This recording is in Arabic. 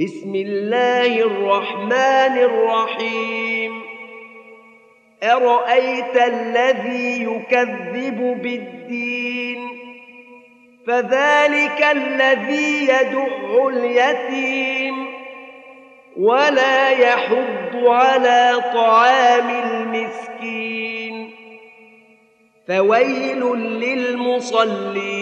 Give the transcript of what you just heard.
بسم الله الرحمن الرحيم. أرأيت الذي يكذب بالدين؟ فذلك الذي يدع اليتيم. ولا يحض على طعام المسكين. فويل للمصلين.